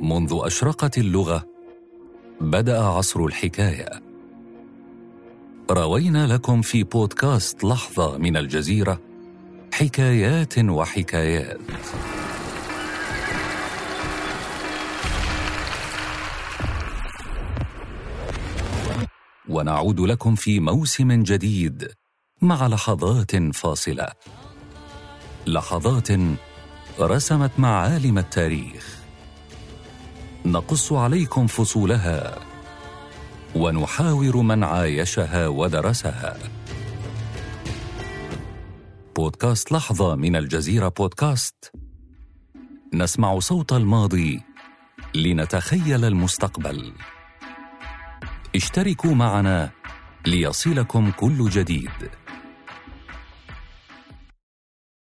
منذ أشرقت اللغة بدأ عصر الحكاية. روينا لكم في بودكاست لحظة من الجزيرة حكايات وحكايات. ونعود لكم في موسم جديد مع لحظات فاصلة. لحظات رسمت معالم التاريخ. نقص عليكم فصولها ونحاور من عايشها ودرسها. بودكاست لحظة من الجزيرة بودكاست. نسمع صوت الماضي لنتخيل المستقبل. اشتركوا معنا ليصلكم كل جديد.